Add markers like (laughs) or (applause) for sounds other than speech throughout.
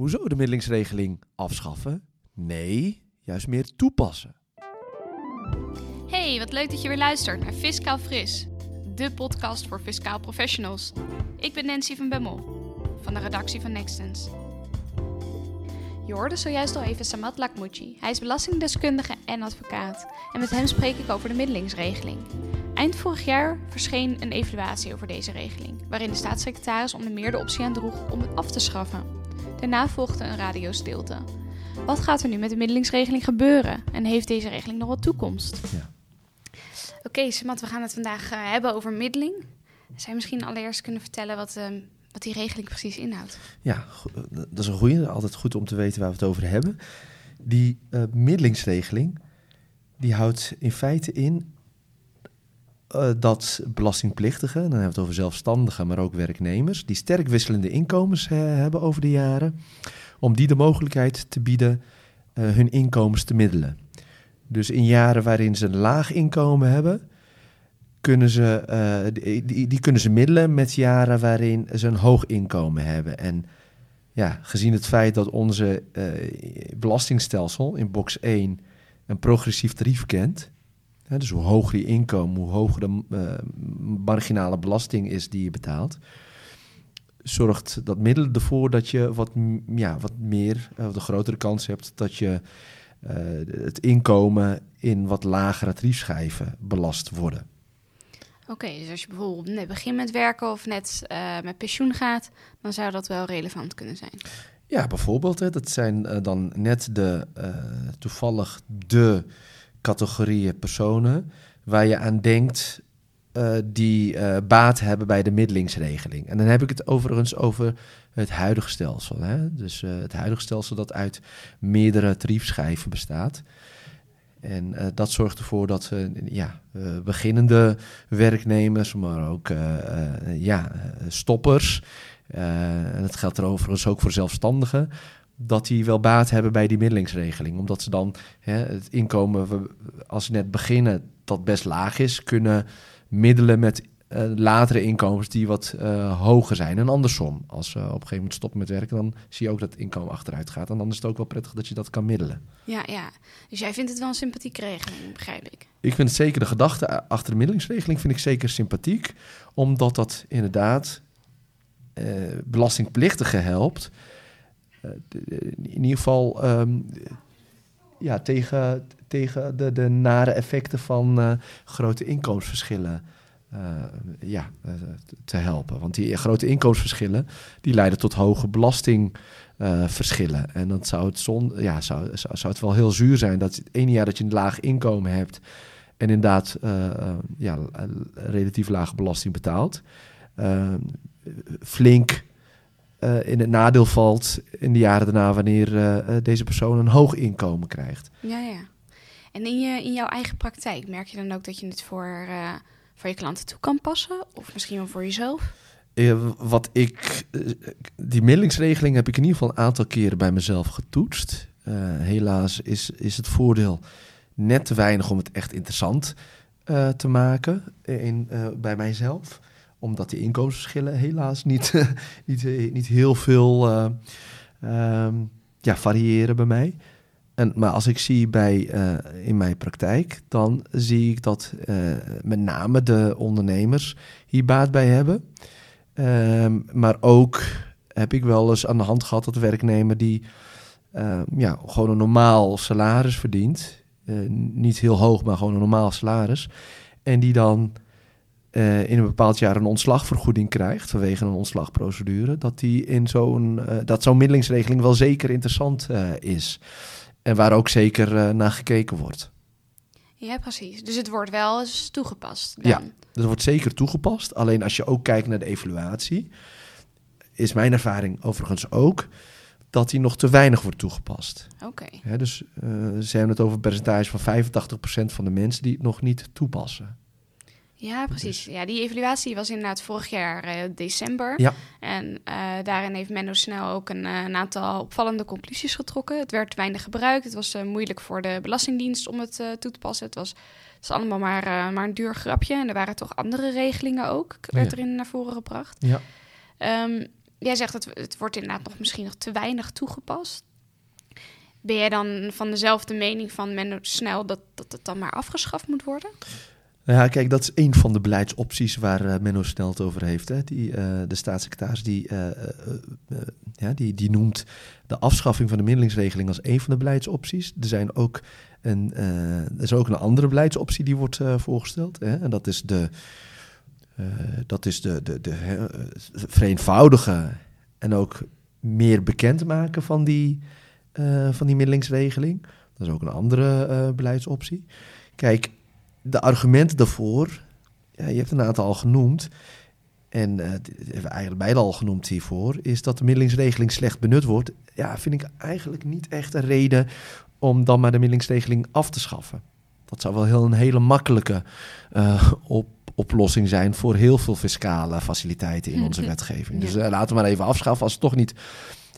Hoezo de middelingsregeling afschaffen? Nee, juist meer toepassen. Hey, wat leuk dat je weer luistert naar Fiscaal Fris, de podcast voor fiscaal professionals. Ik ben Nancy van Bemmel, van de redactie van Nextens. Je hoorde zojuist al even Samat Lakmouchi. Hij is belastingdeskundige en advocaat. En met hem spreek ik over de middelingsregeling. Eind vorig jaar verscheen een evaluatie over deze regeling, waarin de staatssecretaris onder meer de optie aandroeg om het af te schaffen. Daarna volgde een radiostilte. Wat gaat er nu met de middelingsregeling gebeuren? En heeft deze regeling nog wat toekomst? Ja. Oké, Samat, we gaan het vandaag uh, hebben over middeling. Zou je misschien allereerst kunnen vertellen wat, uh, wat die regeling precies inhoudt? Ja, dat is een goede. Altijd goed om te weten waar we het over hebben. Die uh, middelingsregeling, die houdt in feite in dat belastingplichtigen, dan hebben we het over zelfstandigen, maar ook werknemers, die sterk wisselende inkomens hebben over de jaren, om die de mogelijkheid te bieden hun inkomens te middelen. Dus in jaren waarin ze een laag inkomen hebben, kunnen ze, uh, die, die, kunnen ze middelen met jaren waarin ze een hoog inkomen hebben. En ja, gezien het feit dat onze belastingstelsel in box 1 een progressief tarief kent, hè, dus hoe hoger je inkomen, hoe hoger de uh, marginale belasting is die je betaalt, zorgt dat middelen ervoor dat je wat, ja, wat meer, of de grotere kans hebt dat je uh, het inkomen in wat lagere tariefschijven belast worden. Oké, okay, dus als je bijvoorbeeld net begint met werken of net uh, met pensioen gaat, dan zou dat wel relevant kunnen zijn. Ja, bijvoorbeeld. Hè, dat zijn uh, dan net de toevallig de categorieën personen waar je aan denkt die baat hebben bij de middelingsregeling. En dan heb ik het overigens over het huidige stelsel. Hè? Dus uh, het huidige stelsel dat uit meerdere tariefschijven bestaat. En dat zorgt ervoor dat ja, beginnende werknemers, maar ook ja, stoppers, en dat geldt er overigens ook voor zelfstandigen, dat die wel baat hebben bij die middelingsregeling. Omdat ze dan hè, het inkomen, als ze net beginnen, dat best laag is, kunnen middelen met uh, latere inkomens die wat uh, hoger zijn. En andersom, als we op een gegeven moment stoppen met werken, dan zie je ook dat het inkomen achteruit gaat. En dan is het ook wel prettig dat je dat kan middelen. Ja, ja. Dus jij vindt het wel een sympathieke regeling, begrijp ik? Ik vind het zeker de gedachte achter de middelingsregeling vind ik zeker sympathiek, omdat dat inderdaad uh, belastingplichtigen helpt. In ieder geval um, ja, tegen, tegen de, de nare effecten van grote inkomensverschillen. Uh, ja, te helpen. Want die grote inkomensverschillen die leiden tot hoge belastingverschillen. Uh, en dan zou het, zon, ja, zou, zou, zou, het wel heel zuur zijn dat het ene jaar dat je een laag inkomen hebt en inderdaad ja, relatief lage belasting betaalt, flink in het nadeel valt in de jaren daarna wanneer deze persoon een hoog inkomen krijgt. Ja, ja. En in, je, in jouw eigen praktijk merk je dan ook dat je het voor voor je klanten toe kan passen? Of misschien wel voor jezelf? Uh, wat ik, uh, die middelingsregeling heb ik in ieder geval een aantal keren bij mezelf getoetst. Uh, helaas is, is het voordeel net te weinig om het echt interessant te maken in, bij mijzelf. Omdat die inkomensverschillen helaas niet, (laughs) niet, niet heel veel ehm, ja, variëren bij mij. En, maar als ik zie bij, uh, in mijn praktijk, dan zie ik dat uh, met name de ondernemers hier baat bij hebben. Um, maar ook heb ik wel eens aan de hand gehad dat werknemer die uh, ja, gewoon een normaal salaris verdient. niet heel hoog, maar gewoon een normaal salaris. En die dan in een bepaald jaar een ontslagvergoeding krijgt vanwege een ontslagprocedure. Dat, die in zo'n, dat zo'n middelingsregeling wel zeker interessant is. En waar ook zeker naar gekeken wordt. Ja, precies. Dus het wordt wel eens toegepast. Dan. Ja, het wordt zeker toegepast. Alleen als je ook kijkt naar de evaluatie, is mijn ervaring overigens ook dat die nog te weinig wordt toegepast. Oké. Okay. dus ze hebben het over een percentage van 85% van de mensen die het nog niet toepassen. Ja, precies. Ja, die evaluatie was inderdaad vorig jaar uh, december. Ja. En uh, daarin heeft Menno snel ook een, uh, een, aantal opvallende conclusies getrokken. Het werd weinig gebruikt. Het was moeilijk voor de Belastingdienst om het toe te passen. Het was, het was allemaal maar, maar een duur grapje. En er waren toch andere regelingen ook, werd ja. erin naar voren gebracht. Ja. Um, jij zegt dat het wordt inderdaad nog misschien nog te weinig toegepast. Ben jij dan van dezelfde mening van men snel dat, dat het dan maar afgeschaft moet worden? Ja, kijk, dat is een van de beleidsopties waar uh, Menno Snel het over heeft. Hè. Die, uh, de staatssecretaris die, uh, ja, die, die noemt de afschaffing van de middelingsregeling als een van de beleidsopties. Er, zijn ook een, er is ook een andere beleidsoptie die wordt voorgesteld. Hè. En dat is de, dat is de, de, de, vereenvoudigen en ook meer bekend maken van die, van die middelingsregeling. Dat is ook een andere beleidsoptie. Kijk, de argumenten daarvoor, ja, je hebt een aantal al genoemd. En uh, hebben we eigenlijk beide al genoemd hiervoor, is dat de middelingsregeling slecht benut wordt. Ja, vind ik eigenlijk niet echt een reden om dan maar de middelingsregeling af te schaffen. Dat zou wel heel een hele makkelijke uh, op, oplossing zijn voor heel veel fiscale faciliteiten in onze (laughs) wetgeving. Dus uh, laten we maar even afschaffen als het toch niet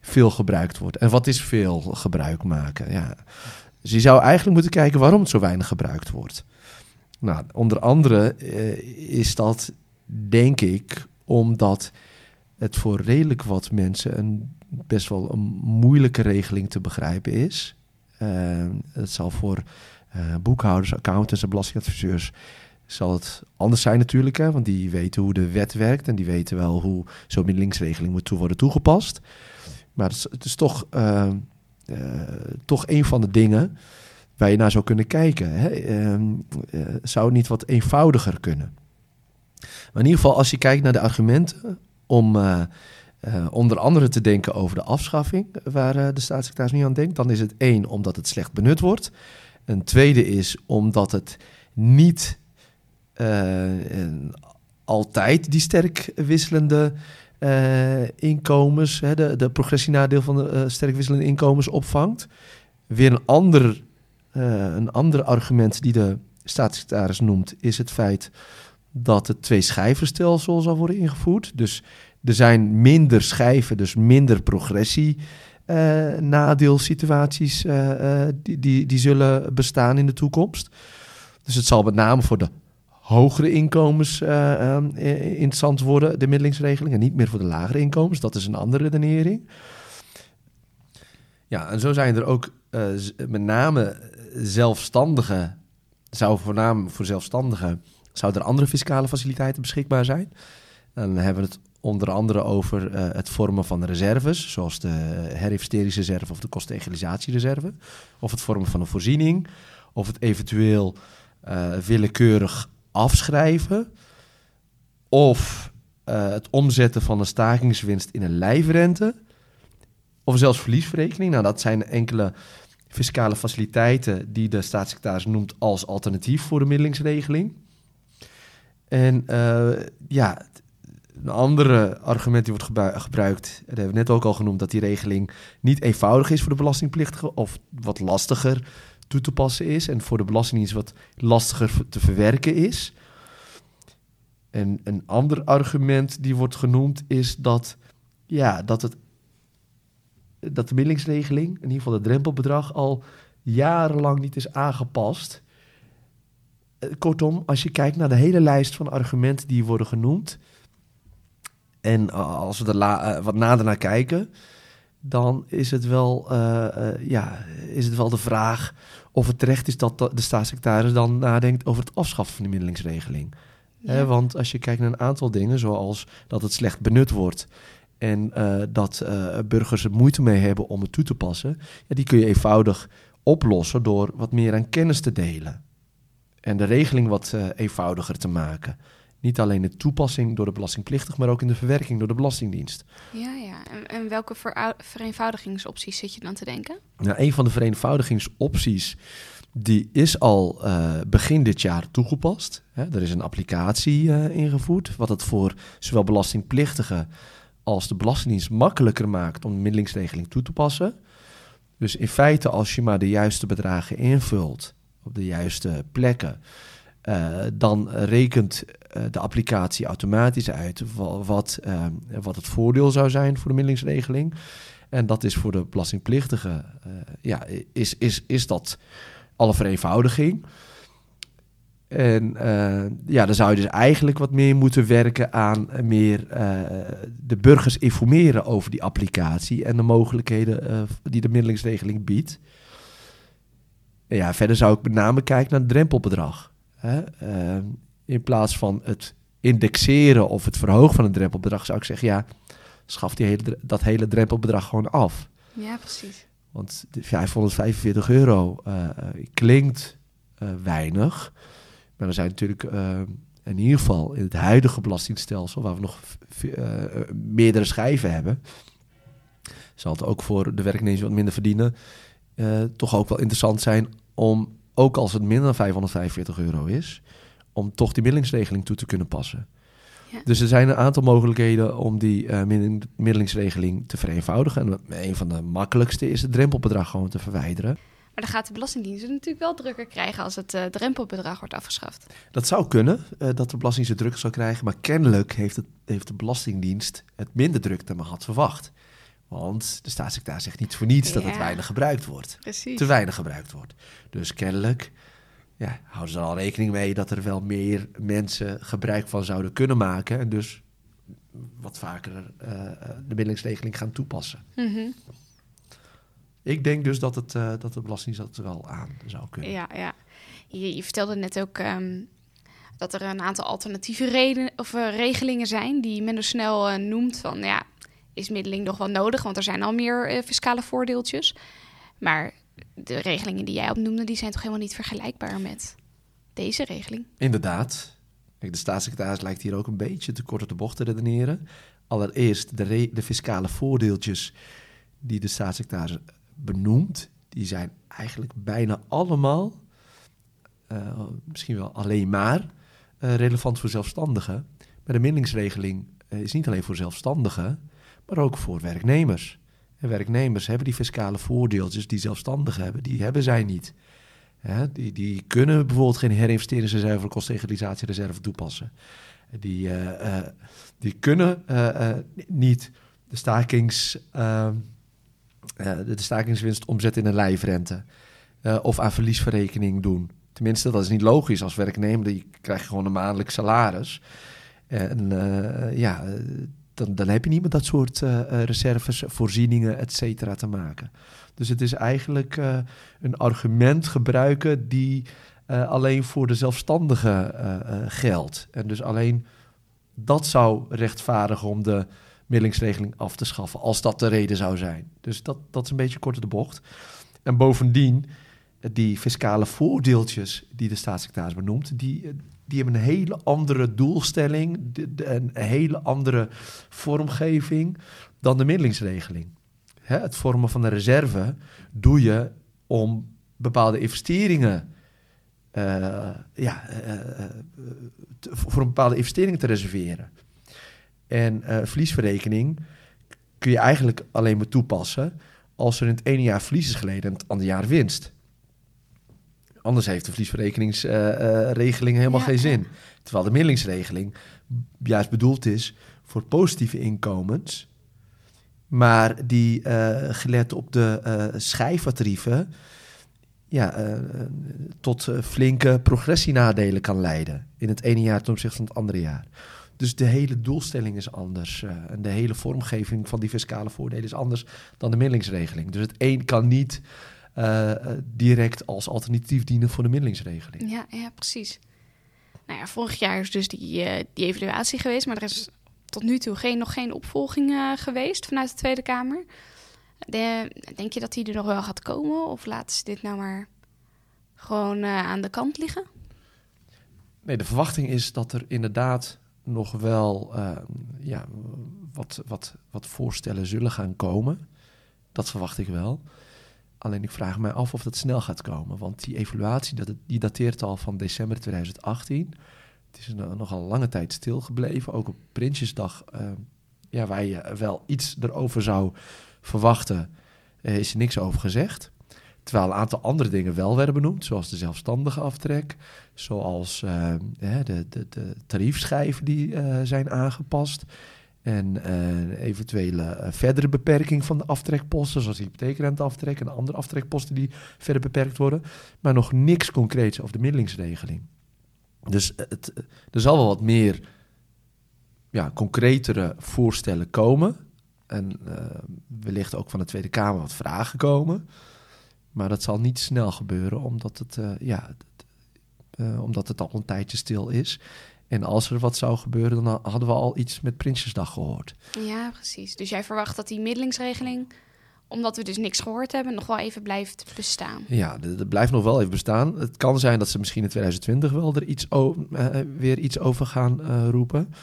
veel gebruikt wordt. En wat is veel gebruik maken? Ja. Dus je zou eigenlijk moeten kijken waarom het zo weinig gebruikt wordt. Nou, onder andere uh, is dat, denk ik, omdat het voor redelijk wat mensen een best wel een moeilijke regeling te begrijpen is. Uh, het zal voor uh, boekhouders, accountants en belastingadviseurs zal het anders zijn natuurlijk, hè, want die weten hoe de wet werkt en die weten wel hoe zo'n middelingsregeling moet worden toegepast. Maar het is, het is toch, toch een van de dingen waar je naar zou kunnen kijken. Hè? Ehm, eh, zou het niet wat eenvoudiger kunnen? Maar in ieder geval, als je kijkt naar de argumenten om uh, uh, onder andere te denken over de afschaffing, waar de staatssecretaris nu aan denkt, dan is het één, omdat het slecht benut wordt. Een tweede is omdat het niet altijd die sterk wisselende inkomens, hè, de, de progressienadeel van de sterk wisselende inkomens opvangt. Weer een ander uh, een ander argument die de staatssecretaris noemt, is het feit dat het twee schijvenstelsel zal worden ingevoerd. Dus er zijn minder schijven, dus minder progressie. Uh, nadeelsituaties uh, die, die, die zullen bestaan in de toekomst. Dus het zal met name voor de hogere inkomens interessant worden, de middelingsregeling, en niet meer voor de lagere inkomens. Dat is een andere redenering. Ja, en zo zijn er ook met name zelfstandigen, zou voornamelijk voor zelfstandigen, zouden er andere fiscale faciliteiten beschikbaar zijn. Dan hebben we het onder andere over uh, het vormen van reserves, zoals de herinvesteringsreserve of de kostenegalisatiereserve. Of het vormen van een voorziening, of het eventueel uh, willekeurig afschrijven. Of het omzetten van een stakingswinst in een lijfrente. Of zelfs verliesverrekening. Nou, dat zijn enkele fiscale faciliteiten die de staatssecretaris noemt als alternatief voor de middelingsregeling. En uh, ja, een andere argument die wordt gebruikt, dat hebben we net ook al genoemd, dat die regeling niet eenvoudig is voor de belastingplichtige of wat lastiger toe te passen is en voor de Belastingdienst wat lastiger te verwerken is. En een ander argument die wordt genoemd is dat, ja, dat het dat de middelingsregeling, in ieder geval het drempelbedrag, al jarenlang niet is aangepast. Eh, kortom, als je kijkt naar de hele lijst van argumenten die worden genoemd, en als we er uh, wat nader naar kijken, dan is het, wel, uh, ja, is het wel de vraag of het terecht is dat de staatssecretaris dan nadenkt over het afschaffen van de middelingsregeling. Ja. want als je kijkt naar een aantal dingen, zoals dat het slecht benut wordt en uh, dat uh, burgers er moeite mee hebben om het toe te passen, ja, die kun je eenvoudig oplossen door wat meer aan kennis te delen. En de regeling wat uh, eenvoudiger te maken. Niet alleen de toepassing door de belastingplichtig, maar ook in de verwerking door de Belastingdienst. Ja, ja. En, en welke vereenvoudigingsopties zit je dan te denken? Nou, een van de vereenvoudigingsopties die is al begin dit jaar toegepast. Hè, er is een applicatie ingevoerd, wat het voor zowel belastingplichtigen als de Belastingdienst makkelijker maakt om de middelingsregeling toe te passen. Dus in feite, als je maar de juiste bedragen invult op de juiste plekken, uh, dan rekent uh, de applicatie automatisch uit wat, uh, wat het voordeel zou zijn voor de middelingsregeling. En dat is voor de belastingplichtige, ja, is, is, is dat alle vereenvoudiging. En uh, ja, dan zou je dus eigenlijk wat meer moeten werken aan meer uh, de burgers informeren over die applicatie en de mogelijkheden uh, die de middelingsregeling biedt. En ja, verder zou ik met name kijken naar het drempelbedrag. Hè? in plaats van het indexeren of het verhogen van het drempelbedrag, zou ik zeggen, ja, schaf die hele, dat hele drempelbedrag gewoon af. Ja, precies. Want 545 euro klinkt weinig. Maar er zijn natuurlijk uh, in ieder geval in het huidige belastingstelsel, waar we nog uh, meerdere schijven hebben, zal het ook voor de werknemers wat minder verdienen, uh, toch ook wel interessant zijn om, ook als het minder dan 545 euro is, om toch die middelingsregeling toe te kunnen passen. Ja. Dus er zijn een aantal mogelijkheden om die uh, middelingsregeling te vereenvoudigen. En een van de makkelijkste is het drempelbedrag gewoon te verwijderen. Maar dan gaat de Belastingdienst het natuurlijk wel drukker krijgen als het uh, drempelbedrag wordt afgeschaft. Dat zou kunnen, uh, dat de Belastingdienst druk zou krijgen. Maar kennelijk heeft, het, heeft de Belastingdienst het minder druk dan men had verwacht. Want de staatssecretaris zegt niet voor niets dat het weinig gebruikt wordt. Precies. Te weinig gebruikt wordt. Dus kennelijk ja, houden ze er al rekening mee dat er wel meer mensen gebruik van zouden kunnen maken. En dus wat vaker uh, de middelingsregeling gaan toepassen. Mm -hmm. Ik denk dus dat, het, uh, dat de Belastingdienst dat wel aan zou kunnen. Ja, ja. Je, je vertelde net ook um, dat er een aantal alternatieve reden, of, uh, regelingen zijn die men dus snel uh, noemt van ja, is middeling nog wel nodig, want er zijn al meer fiscale voordeeltjes. Maar de regelingen die jij opnoemde, die zijn toch helemaal niet vergelijkbaar met deze regeling? Inderdaad. Kijk, de staatssecretaris lijkt hier ook een beetje te kort op de bocht te redeneren. Allereerst de, de fiscale voordeeltjes die de staatssecretaris benoemd, die zijn eigenlijk bijna allemaal, uh, misschien wel alleen maar, uh, relevant voor zelfstandigen. Maar de mindingsregeling uh, is niet alleen voor zelfstandigen, maar ook voor werknemers. En werknemers hebben die fiscale voordeeltjes die zelfstandigen hebben, die hebben zij niet. Die, die kunnen bijvoorbeeld geen herinvesteringsreserve of kosttegalisatiereserve toepassen. Die, die kunnen niet de stakings uh, de stakingswinst omzetten in een lijfrente. Uh, of aan verliesverrekening doen. Tenminste, dat is niet logisch als werknemer. Je krijgt gewoon een maandelijk salaris. En uh, ja, dan, dan heb je niet met dat soort reserves, voorzieningen, et cetera, te maken. Dus het is eigenlijk een argument gebruiken die alleen voor de zelfstandigen geldt. En dus alleen dat zou rechtvaardigen om de middelingsregeling af te schaffen, als dat de reden zou zijn. Dus dat, dat is een beetje kort de bocht. En bovendien, die fiscale voordeeltjes die de staatssecretaris benoemt, die, die hebben een hele andere doelstelling, een hele andere vormgeving dan de middelingsregeling. Het vormen van een reserve doe je om bepaalde investeringen. Uh, ja, uh, uh, voor een bepaalde investeringen te reserveren. En uh, verliesverrekening kun je eigenlijk alleen maar toepassen als er in het ene jaar verlies is geleden en het andere jaar winst. Anders heeft de verliesverrekeningsregeling uh, helemaal ja. geen zin. Terwijl de middelingsregeling juist bedoeld is voor positieve inkomens, maar die gelet op de schijftarieven ja, tot flinke progressienadelen kan leiden in het ene jaar ten opzichte van het andere jaar. Dus de hele doelstelling is anders. Uh, en de hele vormgeving van die fiscale voordelen is anders dan de middelingsregeling. Dus het een kan niet uh, direct als alternatief dienen voor de middelingsregeling. Ja, ja precies. Nou ja, vorig jaar is dus die, uh, die evaluatie geweest, maar er is tot nu toe geen, nog geen opvolging geweest vanuit de Tweede Kamer. De, denk je dat die er nog wel gaat komen? Of laten ze dit nou maar gewoon aan de kant liggen? Nee, de verwachting is dat er inderdaad nog wel uh, ja, wat, wat, wat voorstellen zullen gaan komen. Dat verwacht ik wel. Alleen ik vraag me af of dat snel gaat komen. Want die evaluatie dat, die dateert al van december 2018. Het is nog al lange tijd stilgebleven. Ook op Prinsjesdag, uh, ja, waar je wel iets erover zou verwachten, uh, is er niks over gezegd. Terwijl een aantal andere dingen wel werden benoemd, zoals de zelfstandige aftrek, zoals uh, de, de, de, tariefschijven die uh, zijn aangepast. En uh, eventuele verdere beperking van de aftrekposten, zoals de hypotheekrenteaftrek en andere aftrekposten die verder beperkt worden. Maar nog niks concreets over de middelingsregeling. Dus het, er zal wel wat meer ja, concretere voorstellen komen. En wellicht ook van de Tweede Kamer wat vragen komen. Maar dat zal niet snel gebeuren, omdat het, uh, ja, uh, omdat het al een tijdje stil is. En als er wat zou gebeuren, dan hadden we al iets met Prinsjesdag gehoord. Ja, precies. Dus jij verwacht dat die middelingsregeling, omdat we dus niks gehoord hebben, nog wel even blijft bestaan? Ja, dat blijft nog wel even bestaan. Het kan zijn dat ze misschien in 2020 wel er iets weer iets over gaan roepen.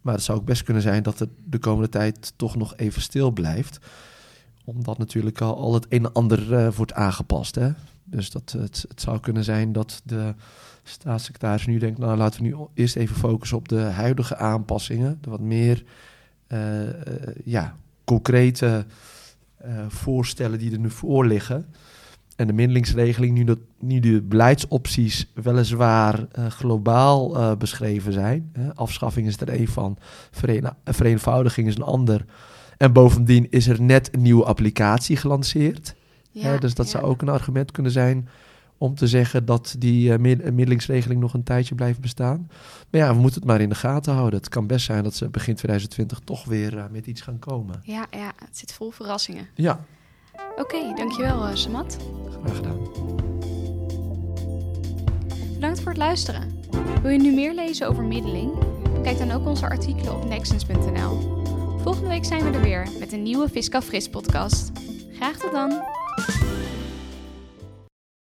Maar het zou ook best kunnen zijn dat het de komende tijd toch nog even stil blijft. Omdat natuurlijk al, het een en ander uh, wordt aangepast. Hè? Dus dat, het, het zou kunnen zijn dat de staatssecretaris nu denkt... nou, laten we nu eerst even focussen op de huidige aanpassingen. De wat meer uh, ja, concrete voorstellen die er nu voor liggen... En de middelingsregeling, nu, dat, nu de beleidsopties weliswaar globaal beschreven zijn. Hè, afschaffing is er een van, vereenvoudiging is een ander. En bovendien is er net een nieuwe applicatie gelanceerd. Ja, hè, dus dat ja. zou ook een argument kunnen zijn om te zeggen dat die uh, middelingsregeling nog een tijdje blijft bestaan. Maar ja, we moeten het maar in de gaten houden. Het kan best zijn dat ze begin 2020 toch weer met iets gaan komen. Ja, ja, het zit vol verrassingen. Ja. Oké, okay, dankjewel uh, Samat. Graag gedaan. Bedankt voor het luisteren. Wil je nu meer lezen over middeling? Kijk dan ook onze artikelen op nexens.nl. Volgende week zijn we er weer met een nieuwe Fiscaal Fris podcast. Graag tot dan!